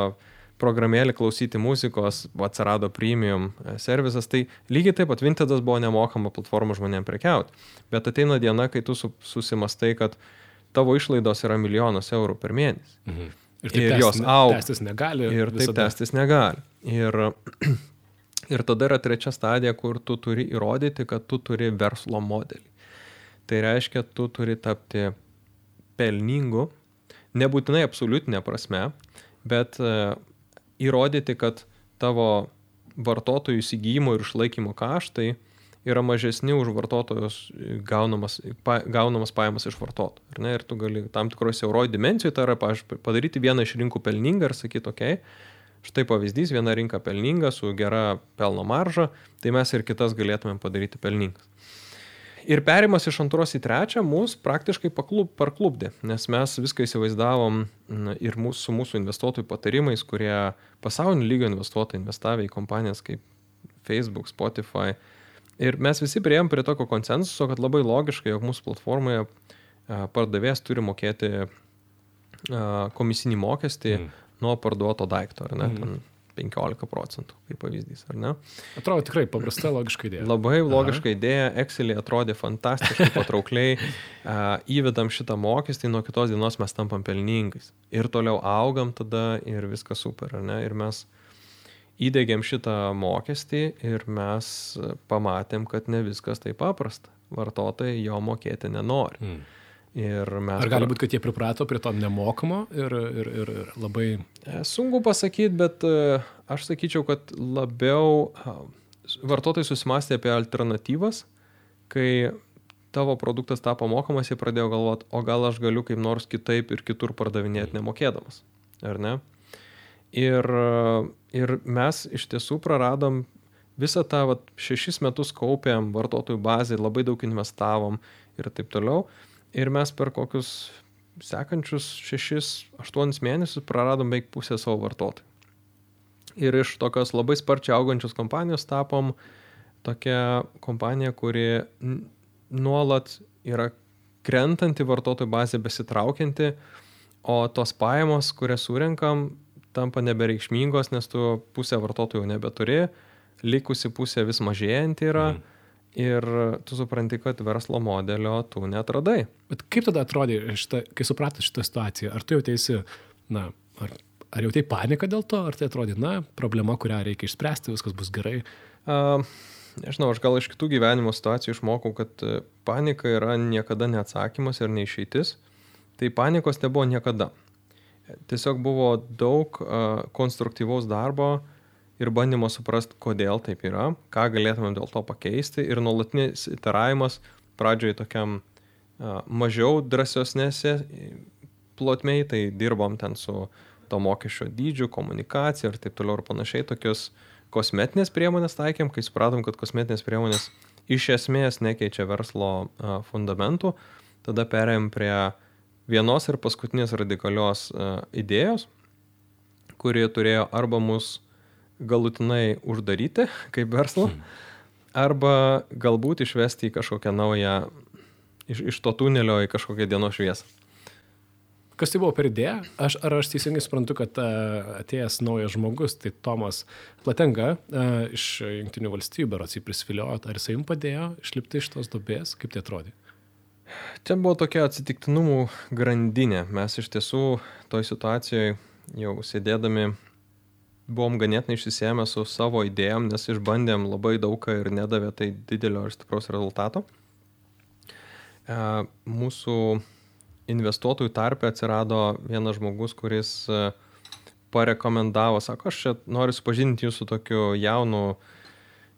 programėlė klausyti muzikos, atsirado premium e, servisas, tai lygiai taip pat Vintedas buvo nemokama platforma žmonėms prekiauti. Bet ateina diena, kai tu susimastai, kad tavo išlaidos yra milijonas eurų per mėnesį. Mhm. Ir, ir jos auga. Tęstis negali. Ir taip tęstis negali. Ir, ir tada yra trečia stadija, kur tu turi įrodyti, kad tu turi verslo modelį. Tai reiškia, tu turi tapti pelningu, nebūtinai absoliutinė prasme, bet uh, įrodyti, kad tavo vartotojų įsigijimo ir išlaikymo kaštai yra mažesni už vartotojus gaunamas, pa, gaunamas pajamas iš vartotojų. Ir tu gali tam tikroje siauroje dimencijoje, tai yra padaryti vieną iš rinkų pelningą ir sakyti, okei, okay, štai pavyzdys, viena rinka pelninga su gera pelno marža, tai mes ir kitas galėtumėm padaryti pelningas. Ir perimas iš antros į trečią mus praktiškai paklub, parklubdė, nes mes viską įsivaizdavom ir mūsų, su mūsų investuotojų patarimais, kurie pasaulinio lygio investuotojai investavę į kompanijas kaip Facebook, Spotify. Ir mes visi prieėm prie tokio konsensuso, kad labai logiškai, jog mūsų platformoje pardavėjas turi mokėti komisinį mokestį mm. Nuo parduoto daikto, ar ne? Mm. Ten 15 procentų, kaip pavyzdys, ar ne? Atrodo tikrai paprasta, logiška idėja. Labai logiška Aha. idėja, Excelį atrodė fantastiškai, patraukliai, įvedam šitą mokestį, nuo kitos dienos mes tampam pelningais. Ir toliau augam tada ir viskas super, ar ne? Ir mes įdėgėm šitą mokestį ir mes pamatėm, kad ne viskas taip paprasta. Vartotojai jo mokėti nenori. Hmm. Ar gali būti, kad jie priprato prie to nemokamo ir, ir, ir, ir labai... E, sunku pasakyti, bet e, aš sakyčiau, kad labiau vartotojai susimastė apie alternatyvas, kai tavo produktas tapo mokamas, jie pradėjo galvoti, o gal aš galiu kaip nors kitaip ir kitur pardavinėti nemokėdamas, ar ne? Ir, ir mes iš tiesų praradom visą tą vat, šešis metus kaupėm vartotojų bazę, labai daug investavom ir taip toliau. Ir mes per kokius sekančius 6-8 mėnesius praradom beveik pusę savo vartotojų. Ir iš tokios labai sparčiai augančios kompanijos tapom tokia kompanija, kuri nuolat yra krentanti vartotojų bazė besitraukianti, o tos pajamos, kurias surinkam, tampa nebereikšmingos, nes tu pusę vartotojų nebeturi, likusi pusė vis mažėjanti yra. Mm Ir tu supranti, kad verslo modelio tu netradai. Bet kaip tada atrodė, šita, kai supratai šitą situaciją? Ar tu jautėsi, na, ar, ar jautėjai paniką dėl to, ar tai atrodė, na, problema, kurią reikia išspręsti, viskas bus gerai? Uh, nežinau, aš gal iš kitų gyvenimo situacijų išmokau, kad e, panika yra niekada neatsakymas ir neišeitis. Tai panikos nebuvo niekada. Tiesiog buvo daug uh, konstruktyvaus darbo, ir bandymo suprasti, kodėl taip yra, ką galėtumėm dėl to pakeisti ir nuolatinis iteravimas pradžioje tokiam uh, mažiau drąsiosnėse plotmei, tai dirbom ten su to mokesčio dydžiu, komunikacija ir taip toliau ir panašiai, tokius kosmetinės priemonės taikėm, kai supratom, kad kosmetinės priemonės iš esmės nekeičia verslo uh, fundamentų, tada perėjom prie vienos ir paskutinės radikalios uh, idėjos, kuri turėjo arba mus galutinai uždaryti kaip verslą, hmm. arba galbūt išvesti į kažkokią naują, iš, iš to tunelio į kažkokią dienos šviesą. Kas tai buvo per idėją? Aš, ar aš teisingai suprantu, kad uh, atėjęs naujas žmogus, tai Tomas Platenga uh, iš Junktinių valstybių, berots jį prisviliojo, ar jisai jums padėjo išlipti iš tos dobės, kaip tai atrodė? Čia buvo tokia atsitiktinumų grandinė. Mes iš tiesų toj situacijoje jau sėdėdami buvom ganėtinai išsisėmę su savo idėjom, nes išbandėm labai daugą ir nedavė tai didelio ir stipraus rezultato. E, mūsų investuotojų tarpe atsirado vienas žmogus, kuris e, parekomendavo, sako, aš čia noriu supažinti jūsų tokiu jaunu,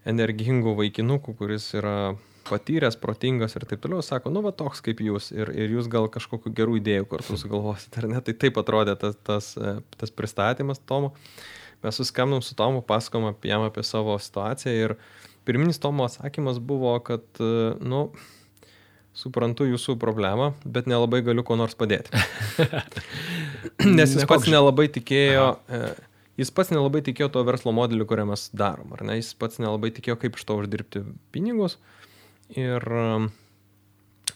energingu vaikinuku, kuris yra patyręs, protingas ir taip toliau, sako, nu va toks kaip jūs ir, ir jūs gal kažkokiu gerų idėjų kartu sugalvosite, ar ne? Tai taip atrodė tas, tas, e, tas pristatymas Tomo. Uh, mes suskambinom su Tomu, pasakom apie jam apie savo situaciją ir pirminis Tomo atsakymas buvo, kad, e, nu, suprantu jūsų problemą, bet nelabai galiu ko nors padėti. Nes jis pats nelabai tikėjo, Aha. E, jis pats nelabai tikėjo to verslo modeliu, kurią mes darom, ar ne? Jis pats nelabai tikėjo, kaip iš to uždirbti pinigus. Ir,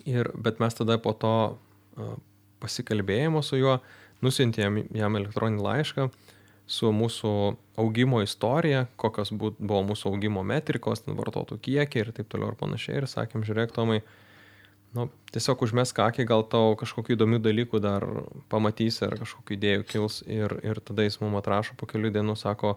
ir, bet mes tada po to pasikalbėjimo su juo nusintėm jam elektroninį laišką su mūsų augimo istorija, kokios buvo mūsų augimo metrikos, vartotojų kiekiai ir taip toliau ir panašiai. Ir sakėm, žiūrėk, Tomai, nu, tiesiog užmes kakį, gal tau kažkokių įdomių dalykų dar pamatysi ar kažkokių idėjų kils. Ir, ir tada jis mums atrašo po kelių dienų, sako,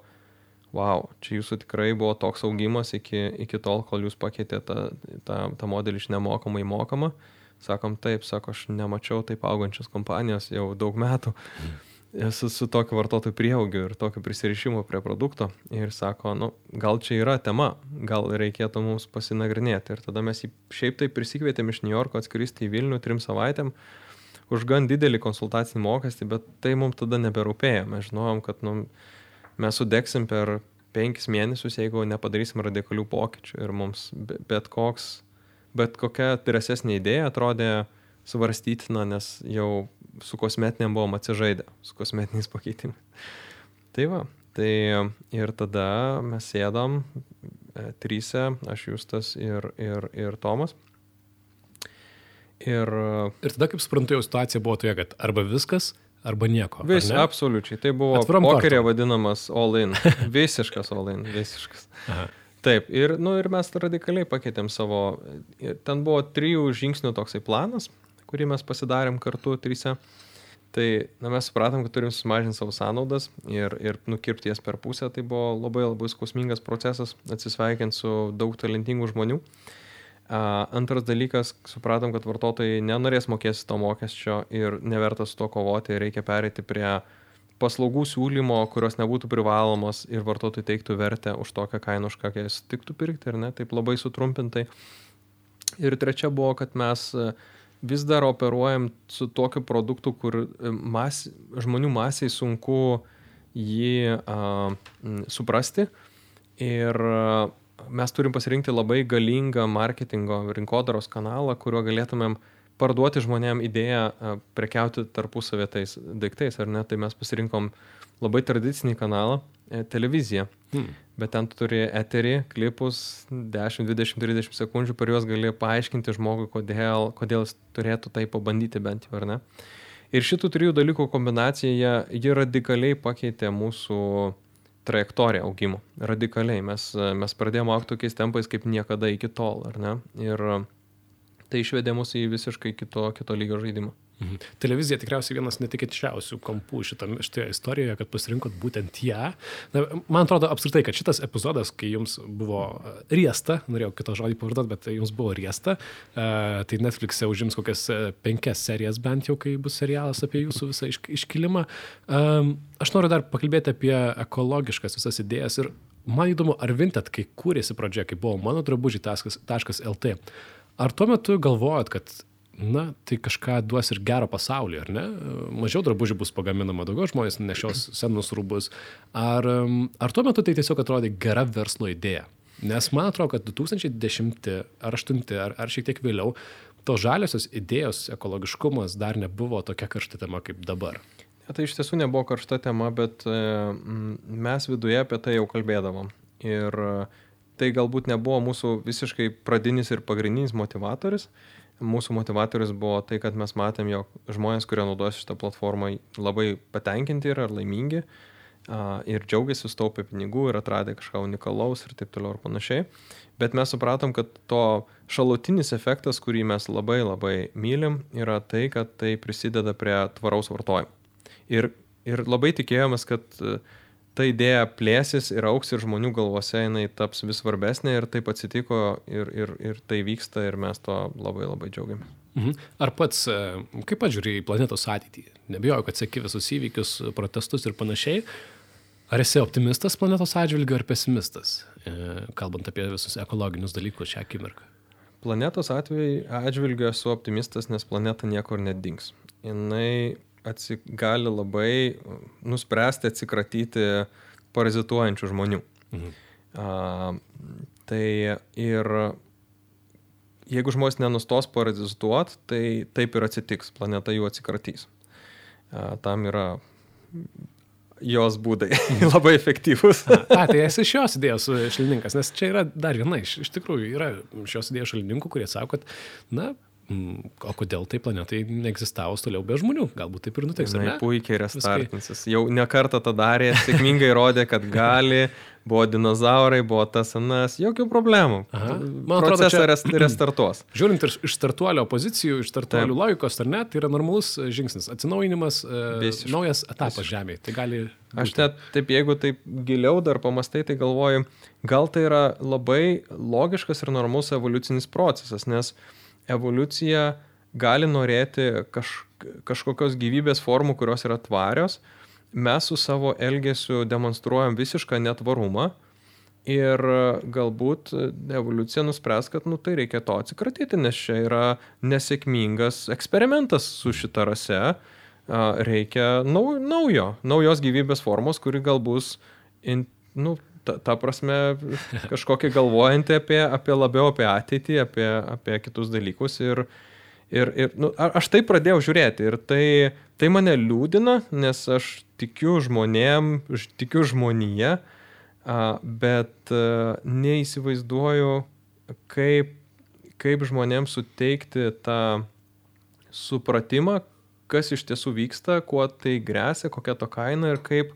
wow, čia jūsų tikrai buvo toks augimas iki, iki tol, kol jūs pakeitėte tą, tą, tą modelį iš nemokamą į mokamą. Sakom, taip, sako, aš nemačiau taip augančios kompanijos jau daug metų. Mm su, su tokiu vartotojų prieaugiu ir tokiu prisirišimu prie produkto ir sako, nu, gal čia yra tema, gal reikėtų mums pasinagrinėti. Ir tada mes jį šiaip taip prisikvietėm iš New Yorko atskristi į Vilnių trim savaitėm už gan didelį konsultacinį mokestį, bet tai mums tada neberūpėjo. Mes žinojom, kad nu, mes sudegsim per penkis mėnesius, jeigu nepadarysim radikalių pokyčių ir mums bet koks, bet kokia drąsesnė idėja atrodė svarstytina, nes jau su kosmetiniam buvom atsižaidę, su kosmetiniais pakeitimais. Tai va, tai ir tada mes sėdom e, trysia, aš Justas ir, ir, ir Tomas. Ir, ir tada, kaip suprantu, jau situacija buvo tokia, kad arba viskas, arba nieko. Vis, absoliučiai. Tai buvo pokerė vadinamas all in. Visiškas all in, visiškas. Aha. Taip, ir, nu, ir mes radikaliai pakeitėm savo, ten buvo trijų žingsnių toksai planas, kurį mes pasidarėm kartu trysia. Tai na, mes supratom, kad turim sumažinti savo sąnaudas ir, ir nukirpti jas per pusę. Tai buvo labai labai skausmingas procesas atsisveikinti su daug talentingų žmonių. Antras dalykas, supratom, kad vartotojai nenorės mokėti to mokesčio ir neverta su to kovoti, reikia pereiti prie paslaugų siūlymo, kurios nebūtų privalomos ir vartotojai teiktų vertę už tokią kainą, už kokią jis tiktų pirkti, ar ne, taip labai sutrumpintai. Ir trečia buvo, kad mes uh, vis dar operuojam su tokiu produktu, kur e, mas, žmonių masiai sunku jį a, suprasti. Ir mes turim pasirinkti labai galingą marketingo rinkodaros kanalą, kuriuo galėtumėm parduoti žmonėm idėją prekiauti tarpusavė tais daiktais, ar ne? Tai mes pasirinkom labai tradicinį kanalą televiziją. Hmm bet ten tu turi eterį, klipus, 10, 20, 30 sekundžių, per juos gali paaiškinti žmogui, kodėl, kodėl jis turėtų tai pabandyti bent jau, ar ne. Ir šitų trijų dalykų kombinacija, ji radikaliai pakeitė mūsų trajektoriją augimo. Radikaliai. Mes, mes pradėjome aukti tokiais tempais kaip niekada iki tol, ar ne? Ir tai išvedė mus į visiškai kito, kito lygio žaidimą. Mhm. Televizija tikriausiai vienas netikėčiausių kampų šitame, šitoje istorijoje, kad pasirinkot būtent ją. Na, man atrodo apskritai, kad šitas epizodas, kai jums buvo e, riesta, norėjau kitą žodį pavardot, bet jums buvo riesta, uh, tai Netflix'e užims kokias e, penkias serijas bent jau, kai bus serialas apie jūsų visą iš, iškilimą. Aš noriu dar pakalbėti apie ekologiškas visas idėjas ir man įdomu, ar Vinted, kai kūrėsi pradžia, kai buvo mano drabužiai.lt, ar tuo metu galvojot, kad na, tai kažką duos ir gero pasaulį, ar ne? Mažiau drabužių bus pagaminama, daugiau žmonės nešios senus rūbus. Ar, ar tuo metu tai tiesiog atrodė gera verslo idėja? Nes man atrodo, kad 2010 ar 2008 ar, ar šiek tiek vėliau tos žaliosios idėjos, ekologiškumas dar nebuvo tokia karšta tema kaip dabar. Ja, tai iš tiesų nebuvo karšta tema, bet e, mes viduje apie tai jau kalbėdavom. Ir e, tai galbūt nebuvo mūsų visiškai pradinis ir pagrindinis motivatorius, mūsų motivatorius buvo tai, kad mes matėm, jog žmonės, kurie naudojasi šitą platformą, labai patenkinti yra, laimingi ir džiaugiasi, staupė pinigų ir atradė kažką unikalaus ir taip toliau ir panašiai. Bet mes supratom, kad to šalutinis efektas, kurį mes labai labai mylim, yra tai, kad tai prisideda prie tvaraus vartojimo. Ir, ir labai tikėjomės, kad uh, ta idėja plėsis ir auks ir žmonių galvose jinai taps vis svarbesnė ir taip atsitiko ir, ir, ir tai vyksta ir mes to labai labai džiaugiamės. Mhm. Ar pats, e, kaip pats žiūri į planetos ateitį? Nebijoju, kad seki visus įvykius, protestus ir panašiai. Ar esi optimistas planetos atžvilgiu ar pesimistas, e, kalbant apie visus ekologinius dalykus šią akimirką? Planetos atžvilgiu esu optimistas, nes planeta niekur nedings. Jis atsi, gali labai nuspręsti atsikratyti parazituojančių žmonių. Mhm. A, Tai ir jeigu žmonės nenustos parazituot, tai taip ir atsitiks, planeta jų atsikratys. A, Tam yra jos būdai labai efektyvūs. A, tai esi šios idėjos šalininkas, nes čia yra dar viena iš, iš tikrųjų, yra šios idėjos šalininkų, kurie sako, kad, na, o kodėl tai planetai neegzistavo toliau be žmonių, galbūt taip ir nutiks, ne? puikiai restartinsis. Jau ne kartą tą darė, sėkmingai rodė, kad gali, buvo dinozaurai, buvo tas anas, jokių problemų. Aha. Man atrodo, Procesą čia- res, restartuos. Žiūrint ir iš startuolio pozicijų, iš startuolio logikos, ar ne, tai yra normalus e, žingsnis. Atsinaujinimas, e, Visiškai. naujas etapas Žemėje. Tai gali... Aš net taip, jeigu taip giliau dar pamastai, tai galvoju, gal tai yra labai logiškas ir normalus evoliucinis procesas, nes evoliucija gali norėti kaž, kažkokios gyvybės formų, kurios yra tvarios. Mes su savo elgesiu demonstruojam visišką netvarumą ir galbūt evoliucija nuspręs, kad nu, tai reikia to atsikratyti, nes čia yra nesėkmingas eksperimentas su šita rase. Reikia nau, naujo, naujos gyvybės formos, kuri gal bus, in, nu, ta, ta prasme, kažkokia galvojanti apie, apie labiau apie ateitį, apie, apie kitus dalykus. Ir, ir, ir nu, aš tai pradėjau žiūrėti ir tai, tai mane liūdina, nes aš tikiu žmonėm, tikiu žmoniją, a, bet neįsivaizduoju, kaip, kaip žmonėms suteikti tą supratimą, kas iš tiesų vyksta, kuo tai grėsia, kokia to kaina ir kaip,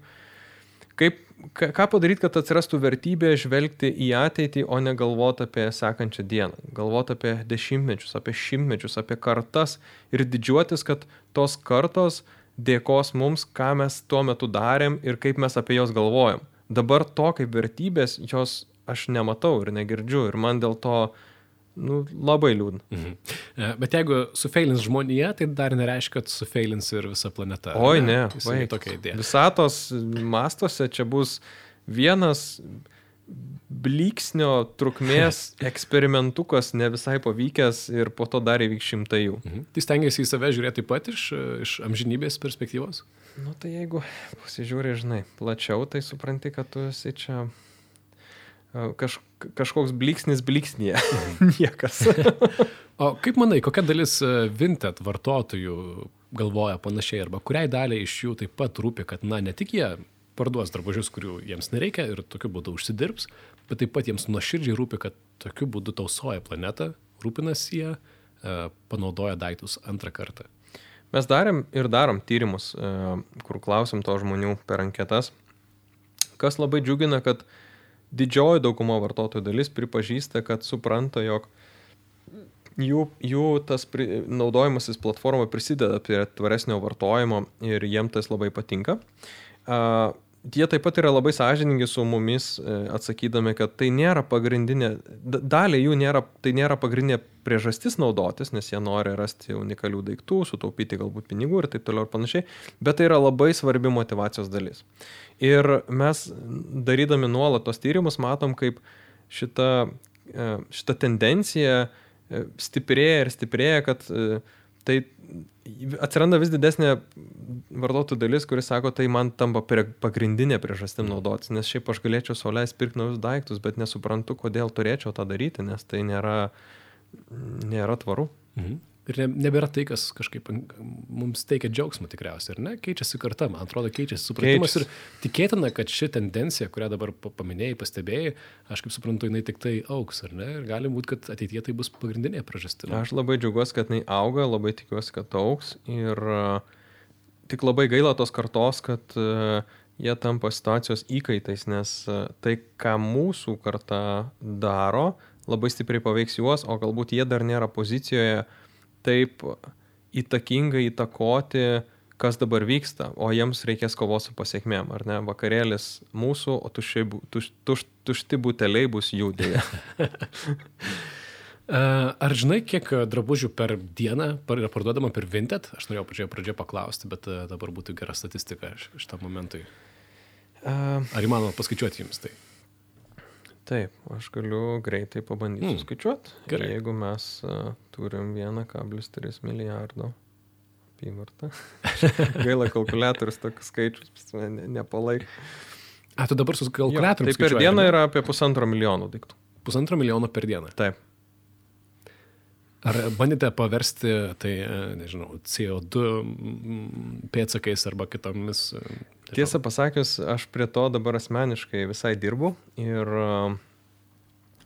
kaip, ką padaryti, kad atsirastų vertybė žvelgti į ateitį, o ne galvoti apie sekančią dieną. Galvoti apie dešimtmečius, apie šimtmečius, apie kartas ir didžiuotis, kad tos kartos dėkos mums, ką mes tuo metu darėm ir kaip mes apie jos galvojam. Dabar to kaip vertybės jos aš nematau ir negirdžiu ir man dėl to nu, labai liūdna. Mhm. E, Bet jeigu sufeilins žmonija, tai dar nereiškia, kad sufeilins ir visa planeta. Oi, ne, Įsivaizduoju vaik. tokia idėja. Visatos mastuose čia bus vienas bliksnio trukmės eksperimentukas ne visai pavykęs ir po to dar įvyks šimtai jų. Mhm. Tai stengiasi į save žiūrėti taip pat iš, iš amžinybės perspektyvos. Nu tai jeigu pasižiūrė, žinai, plačiau, tai supranti, kad tu esi čia e, kaž, kažkoks bliksnis bliksnėje. Niekas. O kaip manai, kokia dalis e, Vinted vartotojų galvoja panašiai, arba kuriai daliai iš jų taip pat rūpi, kad, na, ne tik jie parduos drabužius, kurių jiems nereikia ir tokiu būdu užsidirbs, bet taip pat jiems nuoširdžiai rūpi, kad tokiu būdu tausoja planetą, rūpinasi jie, e, panaudoja daiktus antrą kartą. Mes darėm ir darom tyrimus, e, kur klausim to žmonių per anketas. Kas labai džiugina, kad didžioji dauguma vartotojų dalis pripažįsta, kad supranta, jog jų, jų tas pri, naudojimasis platforma prisideda prie tvaresnio vartojimo ir jiem tas labai patinka. A, Jie taip pat yra labai sąžiningi su mumis, e, atsakydami, kad tai nėra pagrindinė, da- dalį jų nėra, tai nėra pagrindinė priežastis naudotis, nes jie nori rasti unikalių daiktų, sutaupyti galbūt pinigų ir taip toliau ir panašiai, bet tai yra labai svarbi motivacijos dalis. Ir mes darydami nuolat tos tyrimus matom, kaip šita, e, šita tendencija e, stiprėja ir stiprėja, kad e, tai atsiranda vis didesnė vartotojų dalis, kuris sako, tai man tampa pagrindinė priežastim naudotis, nes šiaip aš galėčiau sauliais pirkti naujus daiktus, bet nesuprantu, kodėl turėčiau tą daryti, nes tai nėra, nėra tvaru. Mhm. Ir ne, nebėra tai, kas kažkaip mums teikia džiaugsmą tikriausiai, ar ne? Keičiasi karta, man atrodo, keičiasi supratimas Keičiasi. ir tikėtina, kad ši tendencija, kurią dabar pa- paminėjai, pastebėjai, aš kaip suprantu, jinai tik tai auks, ar ne? Ir gali būti, kad ateityje tai bus pagrindinė priežastis. Aš labai džiaugiuosi, kad jinai auga, labai tikiuosi, kad auks ir a, tik labai gaila tos kartos, kad a, jie tampa situacijos įkaitais, nes a, tai, ką mūsų karta daro, labai stipriai paveiks juos, o galbūt jie dar nėra pozicijoje taip įtakingai įtakoti, kas dabar vyksta, o jiems reikės kovos su pasiekmėm, ar ne? Vakarėlis mūsų, o tušti, tuš, tuš, tušti buteliai bus jų dėja. Ar žinai, kiek drabužių per dieną yra parduodama per Vinted? Aš norėjau pačioje pradžioje paklausti, bet e, dabar būtų gera statistika šitam momentui. Ar įmanoma paskaičiuoti jums tai? Taip, aš galiu greitai pabandyti Mm. skaičiuoti. Gerai. Jeigu mes uh, turim 1,3 milijardo apyvartą. Gaila, kalkulatorius tokius skaičius ne, nepalaiko. A, tu dabar su kalkulatoriumi. Tai per dieną yra apie pusantro milijono daiktų. Pusantro milijono per dieną. Taip. Ar bandėte paversti tai, e, nežinau, CO2 mm, pėtsakais arba kitomis? e, nežinau, Tiesą pasakius, aš prie to dabar asmeniškai visai dirbu ir a,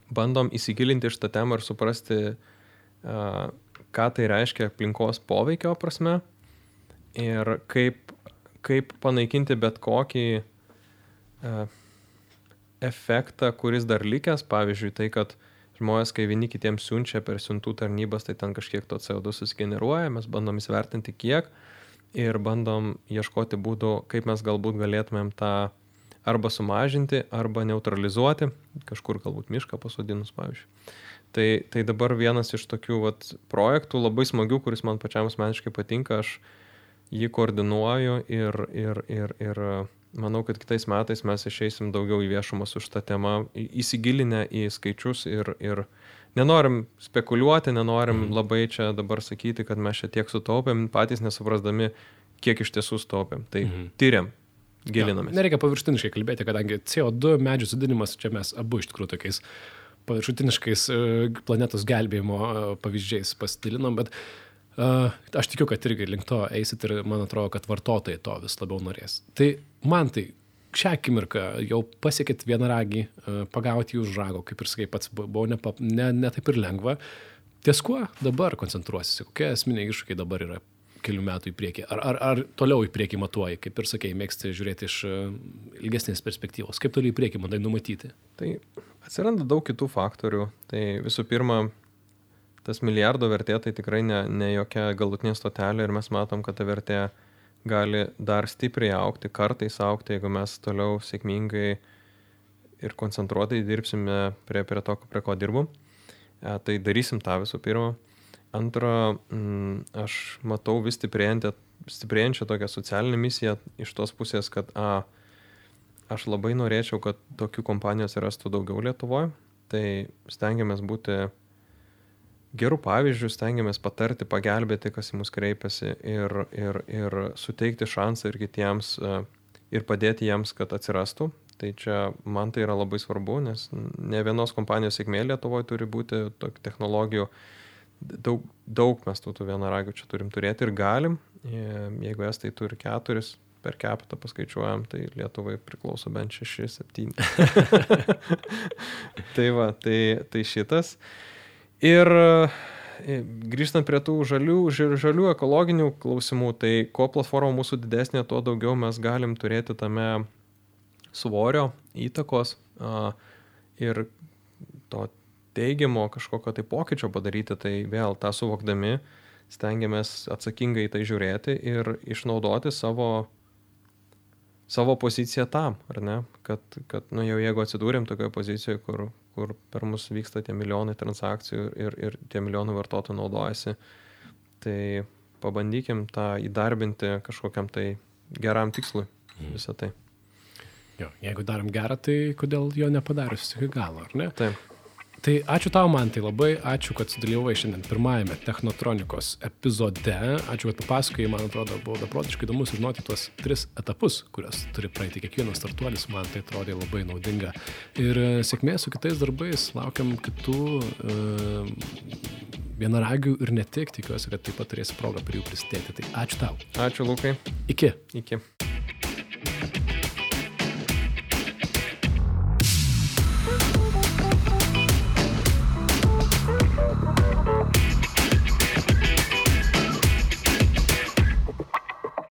bandom įsigilinti šitą temą ir suprasti, ką tai reiškia aplinkos poveikio prasme ir kaip, kaip panaikinti bet kokį efektą, kuris dar likęs, pavyzdžiui, tai, kad žmonės, kai vieni kitiems siunčia per siuntų tarnybas, tai ten kažkiek to CO2 susigeneruoja, mes bandom įsivertinti kiek ir bandom ieškoti būdų, kaip mes galbūt galėtumėm tą arba sumažinti, arba neutralizuoti, kažkur galbūt mišką pasodinus, pavyzdžiui. Tai, tai dabar vienas iš tokių vat, projektų labai smagių, kuris man pačiam asmeniškai patinka, aš jį koordinuoju ir, ir, ir, ir manau, kad kitais metais mes išeisim daugiau į viešumą su šitą temą, įsigilinę į skaičius ir, ir nenorim spekuliuoti, nenorim mm. labai čia dabar sakyti, kad mes čia tiek sutaupėm, patys nesuprasdami, kiek iš tiesų sutaupėm. Tai mm. tyriam, gilinamės. Jo, nereikia paviršutiniškai kalbėti, kadangi CO2 medžių sudinimas čia mes abu iš tikrųjų tokiais paviršutiniškais e, planetos gelbėjimo e, pavyzdžiais pasidalinom, bet uh, aš tikiu, kad irgi link to eisit ir man atrodo, kad vartotojai to vis labiau norės. Tai man tai šią akimirką jau pasiekit vienaragį, uh, pagauti jų už rago, kaip ir sakai, pats bu- buvo ne, ne, ne taip ir lengva. Ties kuo dabar koncentruosisi? Kokie esminiai iššūkiai dabar yra kelių metų į priekį? Ar, ar, ar toliau į priekį matuoji, kaip ir sakei, mėgsti žiūrėti iš e, ilgesnės perspektyvos? Kaip toliau į priekį manai numatyti? Tai atsiranda daug kitų faktorių. Tai visų pirma, tas milijardo vertė tai tikrai ne, ne jokia galutinė stotelė ir mes matom, kad ta vertė gali dar stipriai aukti, kartais aukti, jeigu mes toliau sėkmingai ir koncentruotai dirbsime prie, prie to, prie ko dirbam. E, tai darysim tą visų pirma. Antra, mm, aš matau vis stiprėjančią tokią socialinę misiją iš tos pusės, kad a, aš labai norėčiau, kad tokių kompanijų atsirastų daugiau Lietuvoje. Tai stengiamės būti gerų pavyzdžių, stengiamės patarti, pagelbėti, kas į mus kreipiasi ir, ir, ir suteikti šansą ir kitiems e, ir padėti jiems, kad atsirastų. Tai čia man tai yra labai svarbu, nes ne vienos kompanijos sėkmė Lietuvoje turi būti technologijų. Daug, daug mes tų, tų vienaragių čia turim turėti ir galim. E, Jeigu estai turi keturis, per keptą paskaičiuojam, tai Lietuvai priklauso bent 6-7. tai va, tai, tai šitas. Ir e, grįžtant prie tų žalių, žalių ekologinių klausimų, tai kuo platforma mūsų didesnė, tuo daugiau mes galim turėti tame svorio, įtakos a, ir to teigiamo kažkokio tai pokyčio padaryti, tai vėl tą suvokdami stengiamės atsakingai tai žiūrėti ir išnaudoti savo, savo poziciją tam, ar ne? Kad, kad nu, jau jeigu atsidūrėm tokioje pozicijoje, kur, kur per mus vyksta tie milijonai transakcijų ir, ir tie milijonai vartotojų naudojasi, tai pabandykim tą įdarbinti kažkokiam tai geram tikslui visą tai. Jo, jeigu darom gerą, tai kodėl jo nepadarius iki galo, ar ne? Taip. Tai ačiū tau, man tai labai, ačiū, kad sudalyvavai šiandien pirmajame Technotronikos epizode. Ačiū, kad papasakojai, man atrodo, buvo beprotiškai įdomu sužinoti tuos tris etapus, kuriuos turi praeiti kiekvienas startuolis, man tai atrodė labai naudinga. Ir e, sėkmės su kitais darbais, laukiam kitų e, vienaragių ir ne tik, tikiuosi, kad taip pat turėsi progą prie jų prisidėti. Tai ačiū tau. Ačiū, Lukai. Iki. Iki.